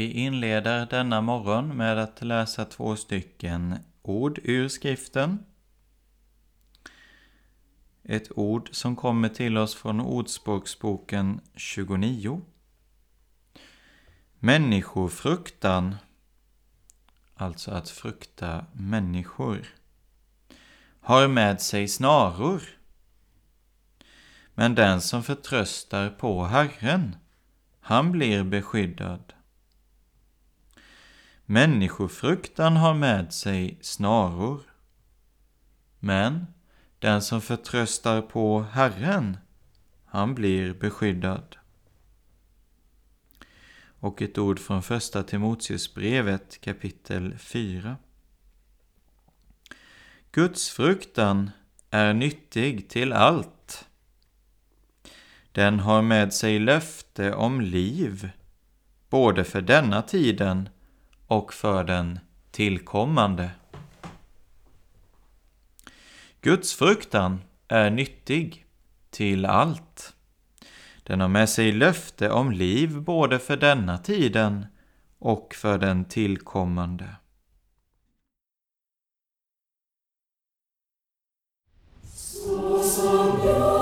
Vi inleder denna morgon med att läsa två stycken ord ur skriften. Ett ord som kommer till oss från Ordspråksboken 29. Människofruktan, alltså att frukta människor, har med sig snaror. Men den som förtröstar på Herren, han blir beskyddad. Människofruktan har med sig snaror. Men den som förtröstar på Herren, han blir beskyddad. Och ett ord från första Timoteusbrevet kapitel 4. Guds fruktan är nyttig till allt. Den har med sig löfte om liv, både för denna tiden och för den tillkommande. Guds fruktan är nyttig till allt. Den har med sig löfte om liv både för denna tiden och för den tillkommande. Så som jag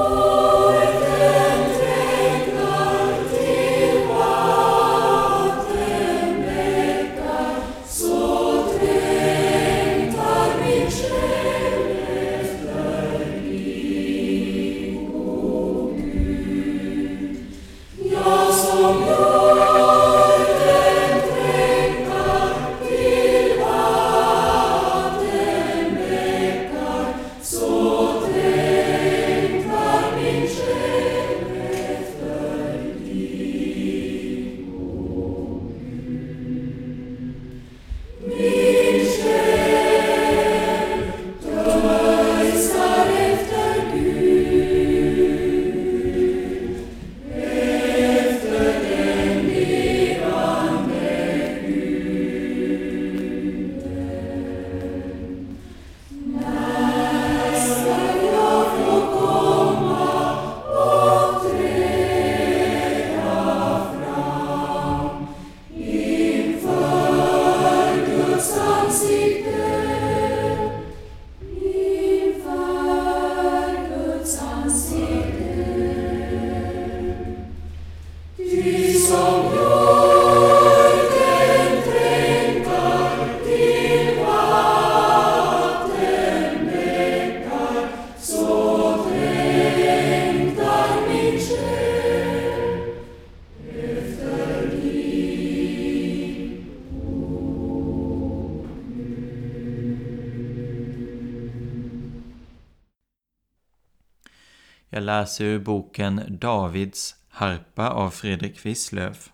läser ur boken Davids harpa av Fredrik Wisslöf.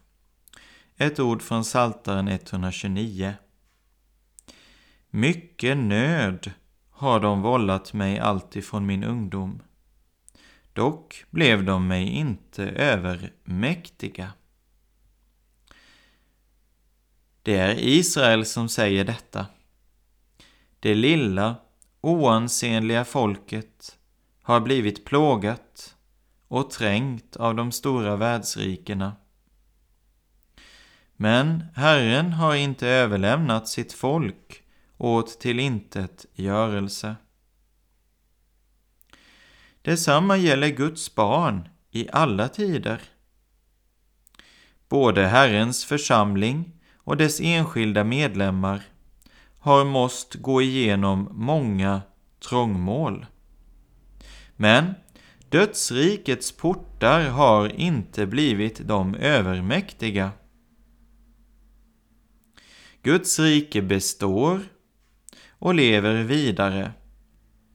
Ett ord från Psaltaren 129. Mycket nöd har de vållat mig alltifrån min ungdom. Dock blev de mig inte övermäktiga. Det är Israel som säger detta. Det lilla, oansenliga folket har blivit plågat och trängt av de stora världsrikena. Men Herren har inte överlämnat sitt folk åt till intet görelse. Detsamma gäller Guds barn i alla tider. Både Herrens församling och dess enskilda medlemmar har måst gå igenom många trångmål. Men dödsrikets portar har inte blivit de övermäktiga. Guds rike består och lever vidare.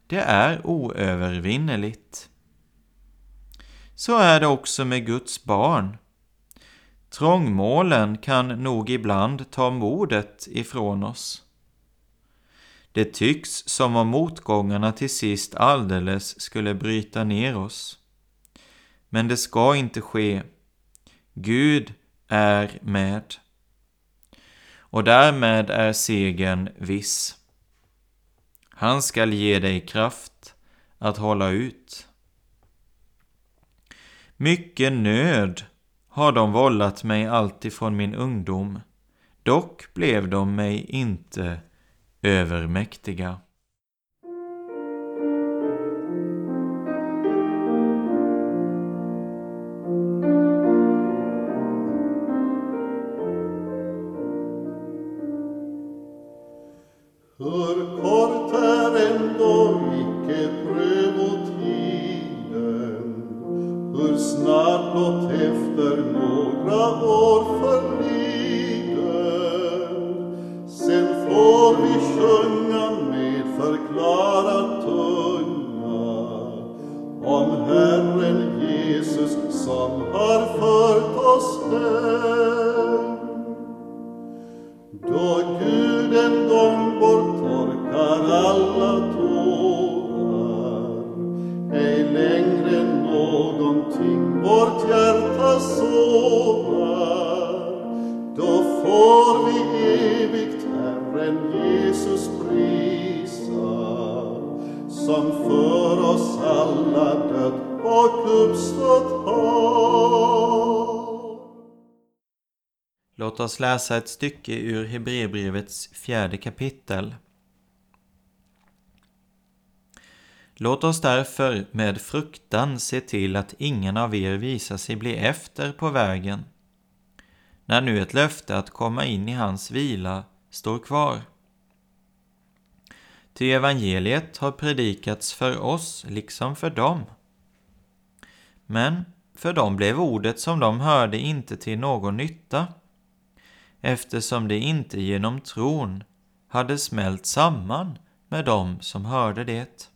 Det är oövervinneligt. Så är det också med Guds barn. Trångmålen kan nog ibland ta modet ifrån oss. Det tycks som om motgångarna till sist alldeles skulle bryta ner oss. Men det ska inte ske. Gud är med. Och därmed är segern viss. Han skall ge dig kraft att hålla ut. Mycket nöd har de vållat mig alltifrån min ungdom, dock blev de mig inte övermäktiga. Hur kort är ändå icke prövotiden, hur snart blott efter några år förlider. Låt oss läsa ett stycke ur Hebreerbrevets fjärde kapitel. Låt oss därför med fruktan se till att ingen av er visar sig bli efter på vägen, när nu ett löfte att komma in i hans vila står kvar. Ty evangeliet har predikats för oss liksom för dem. Men för dem blev ordet som de hörde inte till någon nytta, eftersom det inte genom tron hade smält samman med dem som hörde det.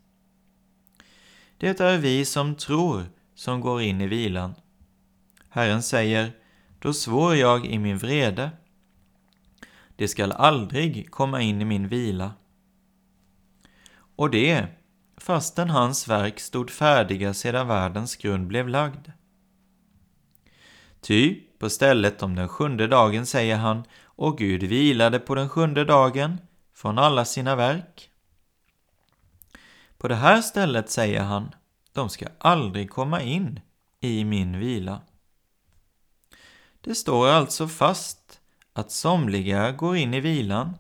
Det är vi som tror som går in i vilan. Herren säger, då svor jag i min vrede. Det skall aldrig komma in i min vila. Och det, fastän hans verk stod färdiga sedan världens grund blev lagd. Ty på stället om den sjunde dagen säger han, och Gud vilade på den sjunde dagen från alla sina verk. På det här stället säger han, de ska aldrig komma in i min vila. Det står alltså fast att somliga går in i vilan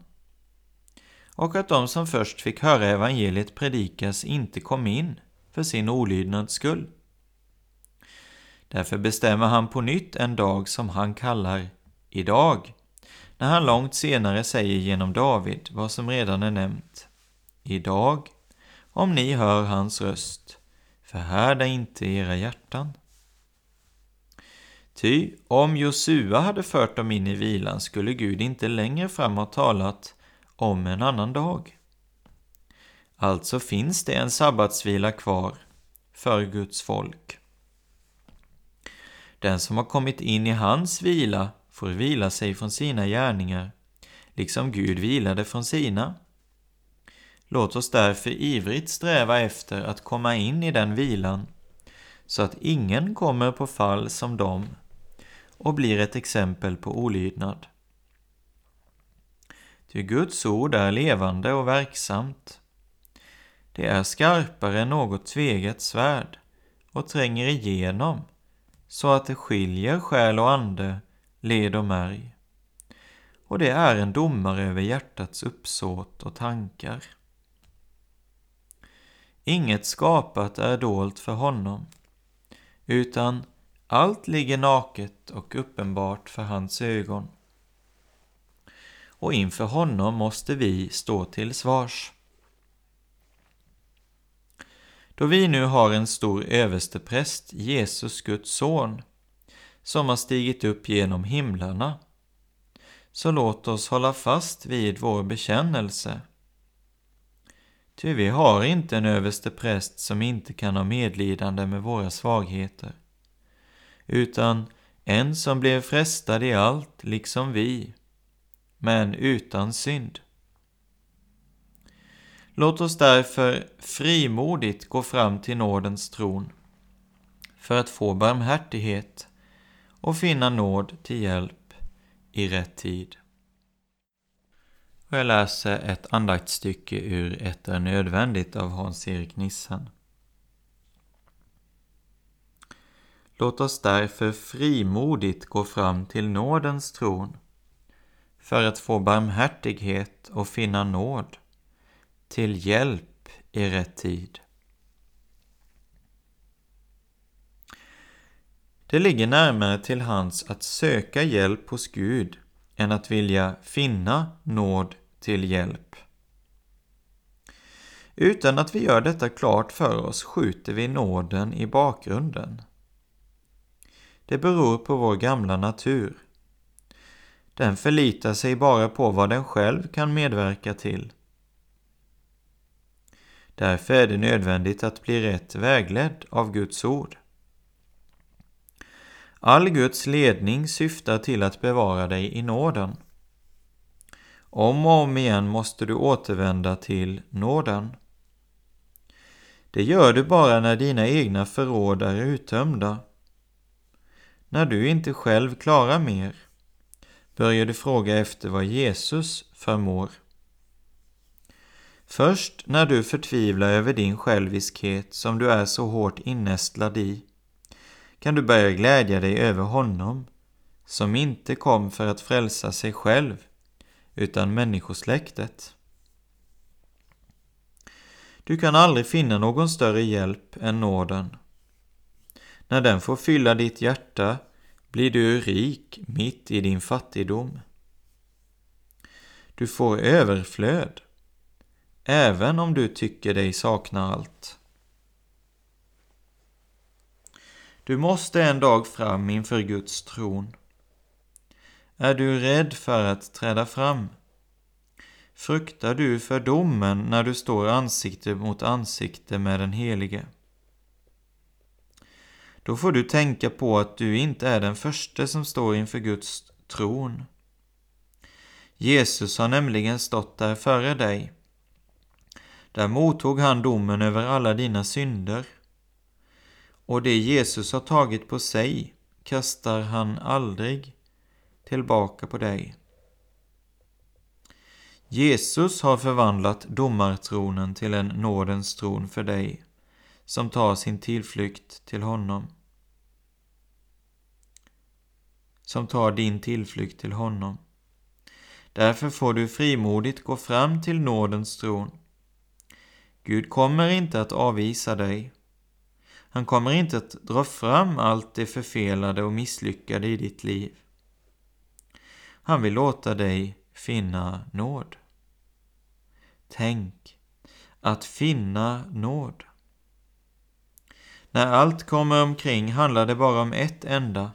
och att de som först fick höra evangeliet predikas inte kom in för sin olydnads skull. Därför bestämmer han på nytt en dag som han kallar idag, när han långt senare säger genom David vad som redan är nämnt. Idag, om ni hör hans röst, förhärda inte era hjärtan. Ty om Josua hade fört dem in i vilan skulle Gud inte längre fram ha talat om en annan dag. Alltså finns det en sabbatsvila kvar för Guds folk. Den som har kommit in i hans vila får vila sig från sina gärningar, liksom Gud vilade från sina. Låt oss därför ivrigt sträva efter att komma in i den vilan, så att ingen kommer på fall som dem och blir ett exempel på olydnad. Ty Guds ord är levande och verksamt. Det är skarpare än något tveget svärd och tränger igenom så att det skiljer själ och ande, led och märg. och det är en domare över hjärtats uppsåt och tankar. Inget skapat är dolt för honom, utan allt ligger naket och uppenbart för hans ögon. Och inför honom måste vi stå till svars. Då vi nu har en stor överstepräst, Jesus Guds son, som har stigit upp genom himlarna, så låt oss hålla fast vid vår bekännelse. Ty vi har inte en överstepräst som inte kan ha medlidande med våra svagheter, utan en som blev frestad i allt, liksom vi, men utan synd. Låt oss därför frimodigt gå fram till nådens tron för att få barmhärtighet och finna nåd till hjälp i rätt tid. Och jag läser ett andaktsstycke ur Ett är nödvändigt av Hans-Erik Nissen. Låt oss därför frimodigt gå fram till nådens tron för att få barmhärtighet och finna nåd till hjälp i rätt tid. Det ligger närmare till hands att söka hjälp hos Gud än att vilja finna nåd till hjälp. Utan att vi gör detta klart för oss skjuter vi nåden i bakgrunden. Det beror på vår gamla natur. Den förlitar sig bara på vad den själv kan medverka till. Därför är det nödvändigt att bli rätt vägledd av Guds ord. All Guds ledning syftar till att bevara dig i nåden. Om och om igen måste du återvända till nåden. Det gör du bara när dina egna förråd är uttömda. När du inte själv klarar mer börjar du fråga efter vad Jesus förmår. Först när du förtvivlar över din själviskhet som du är så hårt innästlad i kan du börja glädja dig över honom som inte kom för att frälsa sig själv utan människosläktet. Du kan aldrig finna någon större hjälp än nåden. När den får fylla ditt hjärta blir du rik mitt i din fattigdom. Du får överflöd, även om du tycker dig sakna allt. Du måste en dag fram inför Guds tron. Är du rädd för att träda fram? Fruktar du för domen när du står ansikte mot ansikte med den Helige? Då får du tänka på att du inte är den första som står inför Guds tron. Jesus har nämligen stått där före dig. Där mottog han domen över alla dina synder. Och det Jesus har tagit på sig kastar han aldrig tillbaka på dig. Jesus har förvandlat domartronen till en nådens tron för dig som tar sin tillflykt till honom. Som tar din tillflykt till honom. Därför får du frimodigt gå fram till nådens tron. Gud kommer inte att avvisa dig. Han kommer inte att dra fram allt det förfelade och misslyckade i ditt liv. Han vill låta dig finna nåd. Tänk, att finna nåd. När allt kommer omkring handlar det bara om ett enda,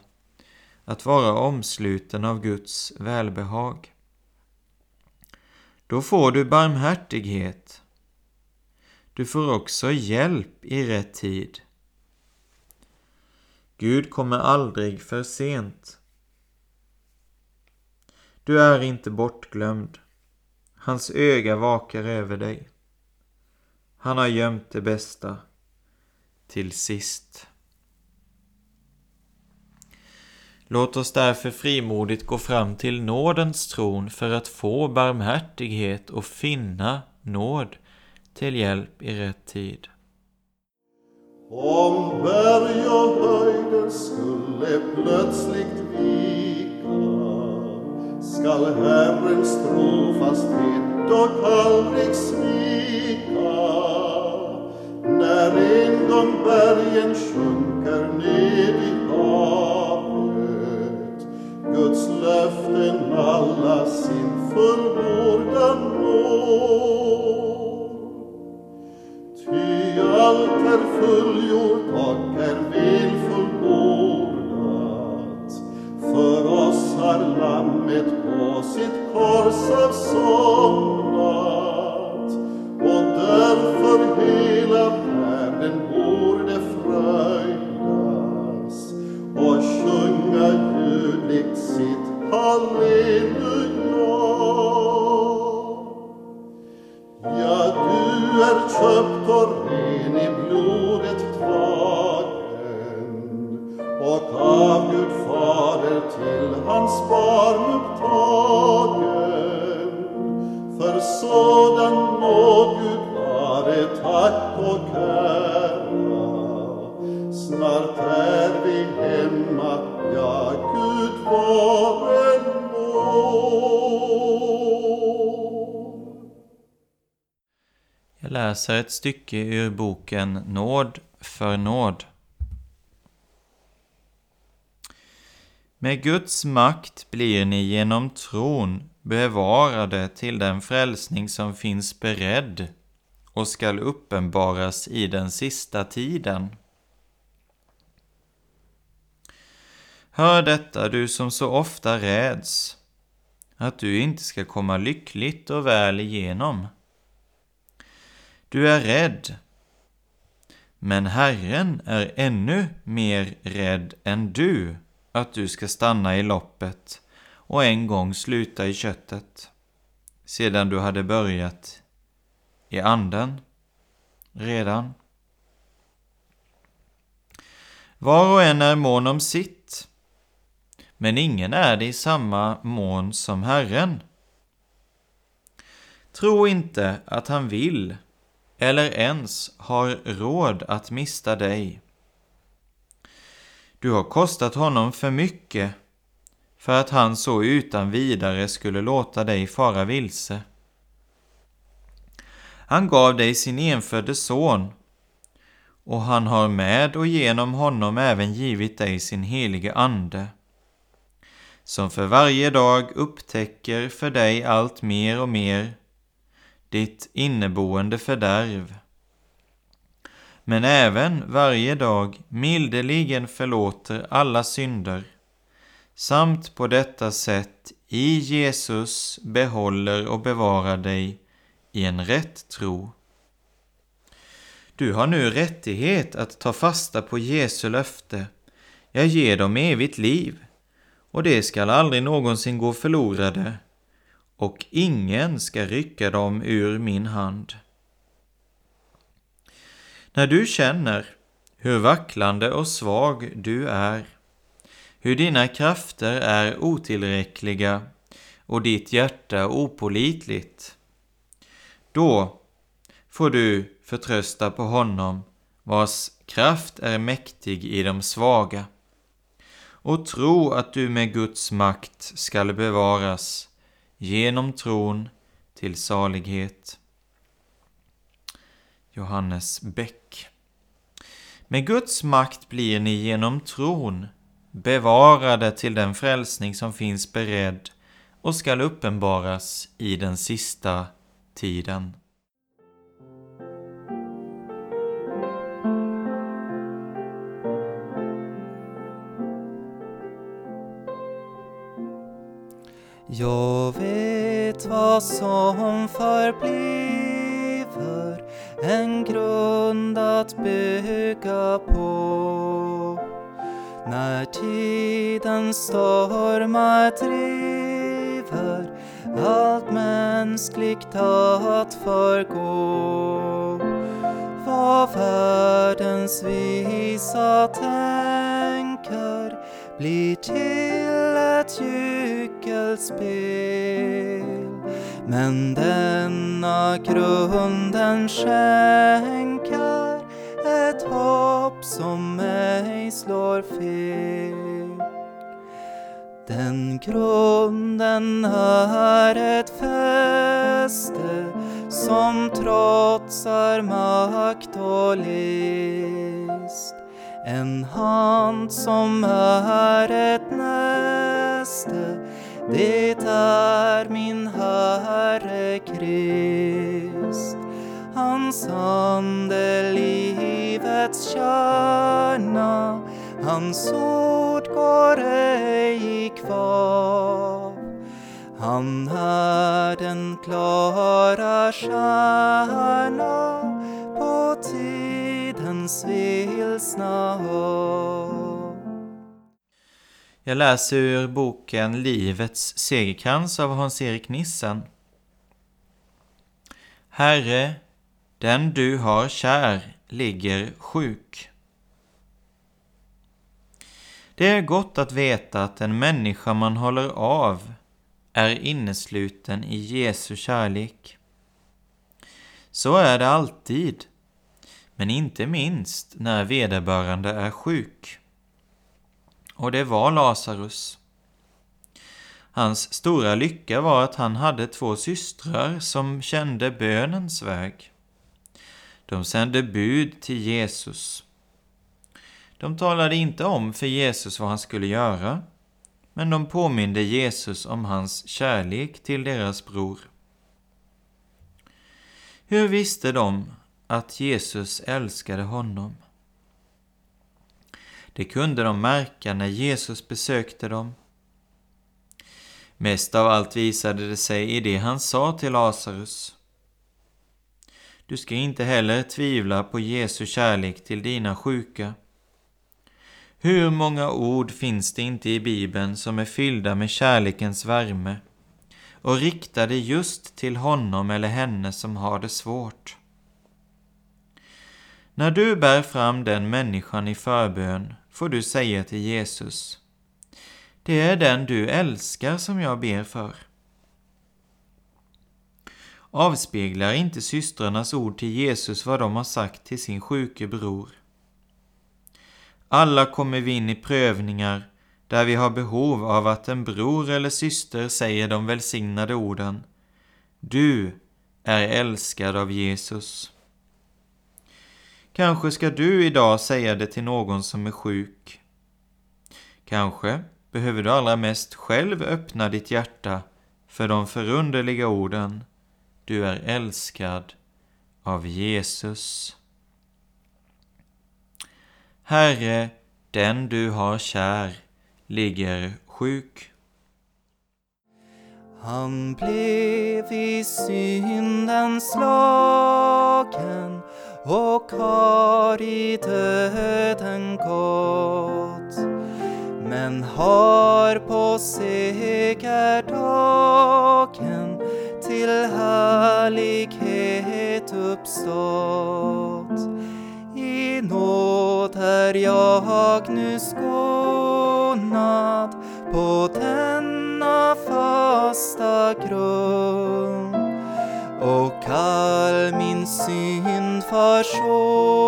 att vara omsluten av Guds välbehag. Då får du barmhärtighet. Du får också hjälp i rätt tid. Gud kommer aldrig för sent. Du är inte bortglömd. Hans öga vakar över dig. Han har gömt det bästa till sist. Låt oss därför frimodigt gå fram till nådens tron för att få barmhärtighet och finna nåd till hjälp i rätt tid. Om berg och höjder skulle plötsligt vika skall Herrens trofasthet dock aldrig svika. När en gång bergen sjunker ned i havet Guds löften alla sin fullbord läser ett stycke ur boken Nåd för nåd. Med Guds makt blir ni genom tron bevarade till den frälsning som finns beredd och skall uppenbaras i den sista tiden. Hör detta, du som så ofta räds, att du inte ska komma lyckligt och väl igenom. Du är rädd, men Herren är ännu mer rädd än du att du ska stanna i loppet och en gång sluta i köttet, sedan du hade börjat i anden redan. Var och en är mån om sitt, men ingen är det i samma mån som Herren. Tro inte att han vill eller ens har råd att mista dig. Du har kostat honom för mycket för att han så utan vidare skulle låta dig fara vilse. Han gav dig sin enfödde son och han har med och genom honom även givit dig sin helige Ande som för varje dag upptäcker för dig allt mer och mer ditt inneboende fördärv men även varje dag mildeligen förlåter alla synder samt på detta sätt i Jesus behåller och bevarar dig i en rätt tro. Du har nu rättighet att ta fasta på Jesu löfte. Jag ger dem evigt liv och det skall aldrig någonsin gå förlorade och ingen ska rycka dem ur min hand. När du känner hur vacklande och svag du är, hur dina krafter är otillräckliga och ditt hjärta opålitligt, då får du förtrösta på honom vars kraft är mäktig i de svaga och tro att du med Guds makt skall bevaras genom tron till salighet. Johannes Bäck Med Guds makt blir ni genom tron bevarade till den frälsning som finns beredd och skall uppenbaras i den sista tiden. Jag vet vad som förbliver en grund att bygga på. När tidens stormar driver allt mänskligt att förgå. Vad världens visa tänker blir till ett gyckelspel. Men denna grunden skänker ett hopp som ej slår fel. Den grunden är ett fäste som trotsar makt och list. En hand som är ett nät näste, det är min Herre Krist. Hans ande livets kärna, hans ord går ej i. Han är den klara stjärna på tidens vilsna hav. Jag läser ur boken Livets segerkrans av Hans-Erik Nissen. Herre, den du har kär ligger sjuk. Det är gott att veta att en människa man håller av är innesluten i Jesu kärlek. Så är det alltid, men inte minst när vederbörande är sjuk. Och det var Lazarus. Hans stora lycka var att han hade två systrar som kände bönens väg. De sände bud till Jesus. De talade inte om för Jesus vad han skulle göra, men de påminde Jesus om hans kärlek till deras bror. Hur visste de att Jesus älskade honom? Det kunde de märka när Jesus besökte dem. Mest av allt visade det sig i det han sa till Lazarus. Du ska inte heller tvivla på Jesu kärlek till dina sjuka. Hur många ord finns det inte i Bibeln som är fyllda med kärlekens värme och riktade just till honom eller henne som har det svårt? När du bär fram den människan i förbön får du säga till Jesus Det är den du älskar som jag ber för. Avspeglar inte systrarnas ord till Jesus vad de har sagt till sin sjuke bror? Alla kommer vi in i prövningar där vi har behov av att en bror eller syster säger de välsignade orden Du är älskad av Jesus. Kanske ska du idag säga det till någon som är sjuk. Kanske behöver du allra mest själv öppna ditt hjärta för de förunderliga orden Du är älskad av Jesus. Herre, den du har kär ligger sjuk. Han blev i synden slagen och har i döden gått men har på segerdagen till härlighet uppstått. I nåd är jag nu skonad på denna fasta grund Skall min synd försonad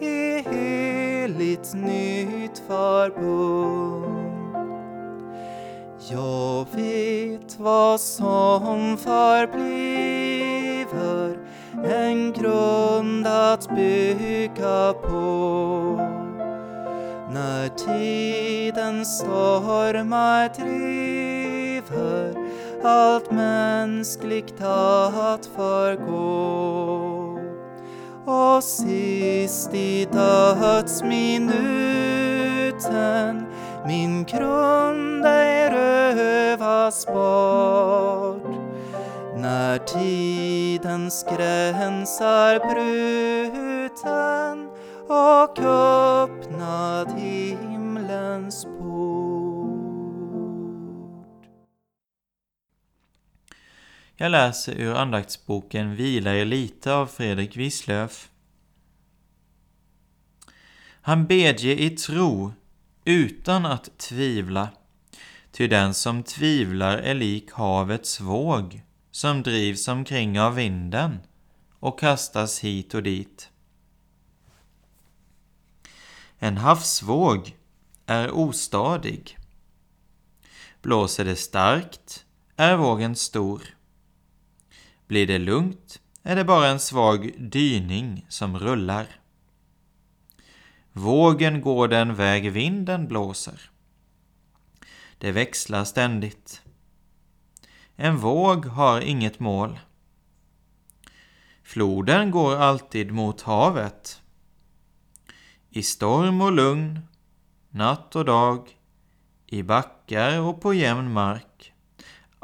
i heligt nytt förbund. Jag vet vad som förbliver en grund att bygga på när tidens stormar driver allt mänskligt att förgå och sist i dödsminuten min grund ej rövas bort när tidens gräns är bruten och öppnad himlens port. Jag läser ur andaktsboken Vila er lite av Fredrik Wislöf. Han bedje i tro utan att tvivla, ty den som tvivlar är lik havets våg som drivs omkring av vinden och kastas hit och dit. En havsvåg är ostadig. Blåser det starkt är vågen stor. Blir det lugnt är det bara en svag dyning som rullar. Vågen går den väg vinden blåser. Det växlar ständigt. En våg har inget mål. Floden går alltid mot havet. I storm och lugn, natt och dag, i backar och på jämn mark.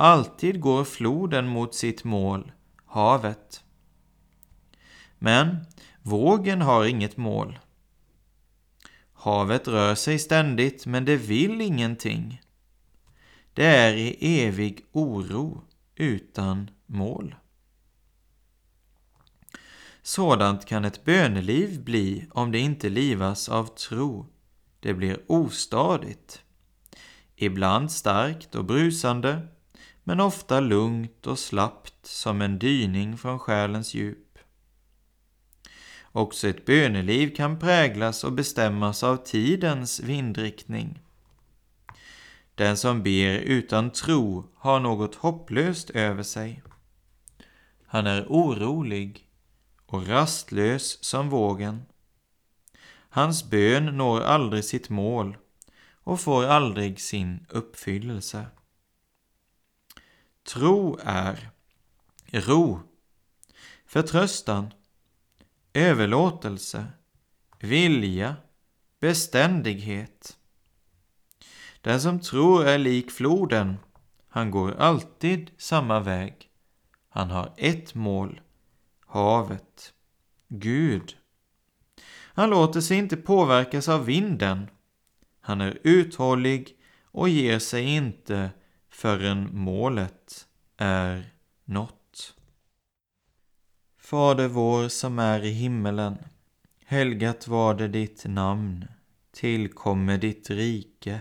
Alltid går floden mot sitt mål, havet. Men vågen har inget mål. Havet rör sig ständigt, men det vill ingenting. Det är i evig oro utan mål. Sådant kan ett böneliv bli om det inte livas av tro. Det blir ostadigt. Ibland starkt och brusande, men ofta lugnt och slappt som en dyning från själens djup. Också ett böneliv kan präglas och bestämmas av tidens vindriktning. Den som ber utan tro har något hopplöst över sig. Han är orolig och rastlös som vågen. Hans bön når aldrig sitt mål och får aldrig sin uppfyllelse. Tro är ro, förtröstan, överlåtelse, vilja, beständighet. Den som tror är lik floden, han går alltid samma väg. Han har ett mål, havet, Gud. Han låter sig inte påverkas av vinden. Han är uthållig och ger sig inte förrän målet är nått. Fader vår som är i himmelen. Helgat var det ditt namn. Tillkommer ditt rike.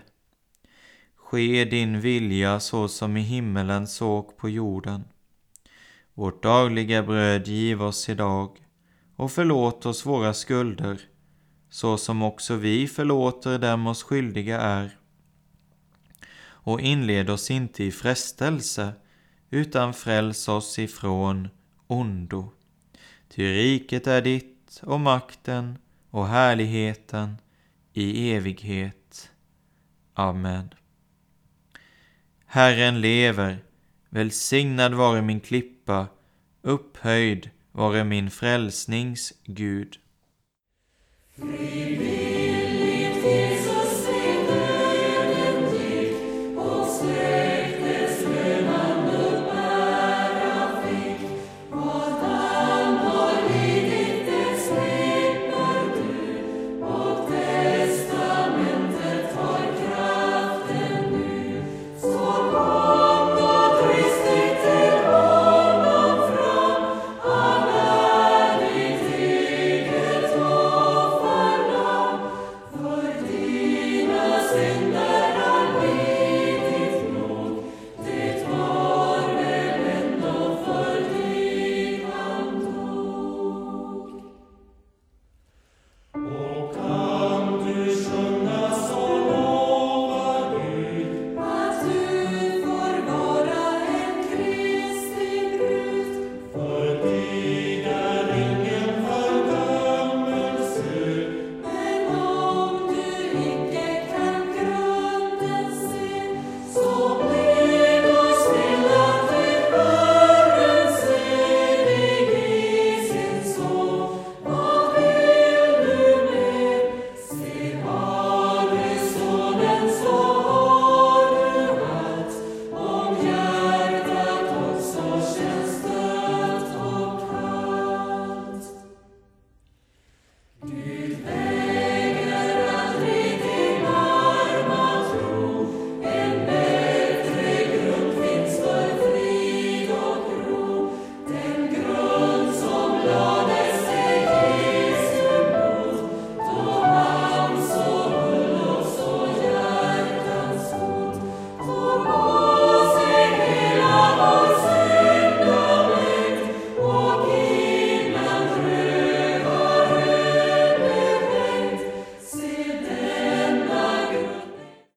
Ske din vilja så som i himmelen såg på jorden. Vårt dagliga bröd giv oss idag och förlåt oss våra skulder så som också vi förlåter dem oss skyldiga är. Och inled oss inte i frestelse utan fräls oss ifrån ondo. Ty riket är ditt och makten och härligheten i evighet. Amen. Herren lever, välsignad vare min klippa, upphöjd vare min frälsnings Gud. Frivillig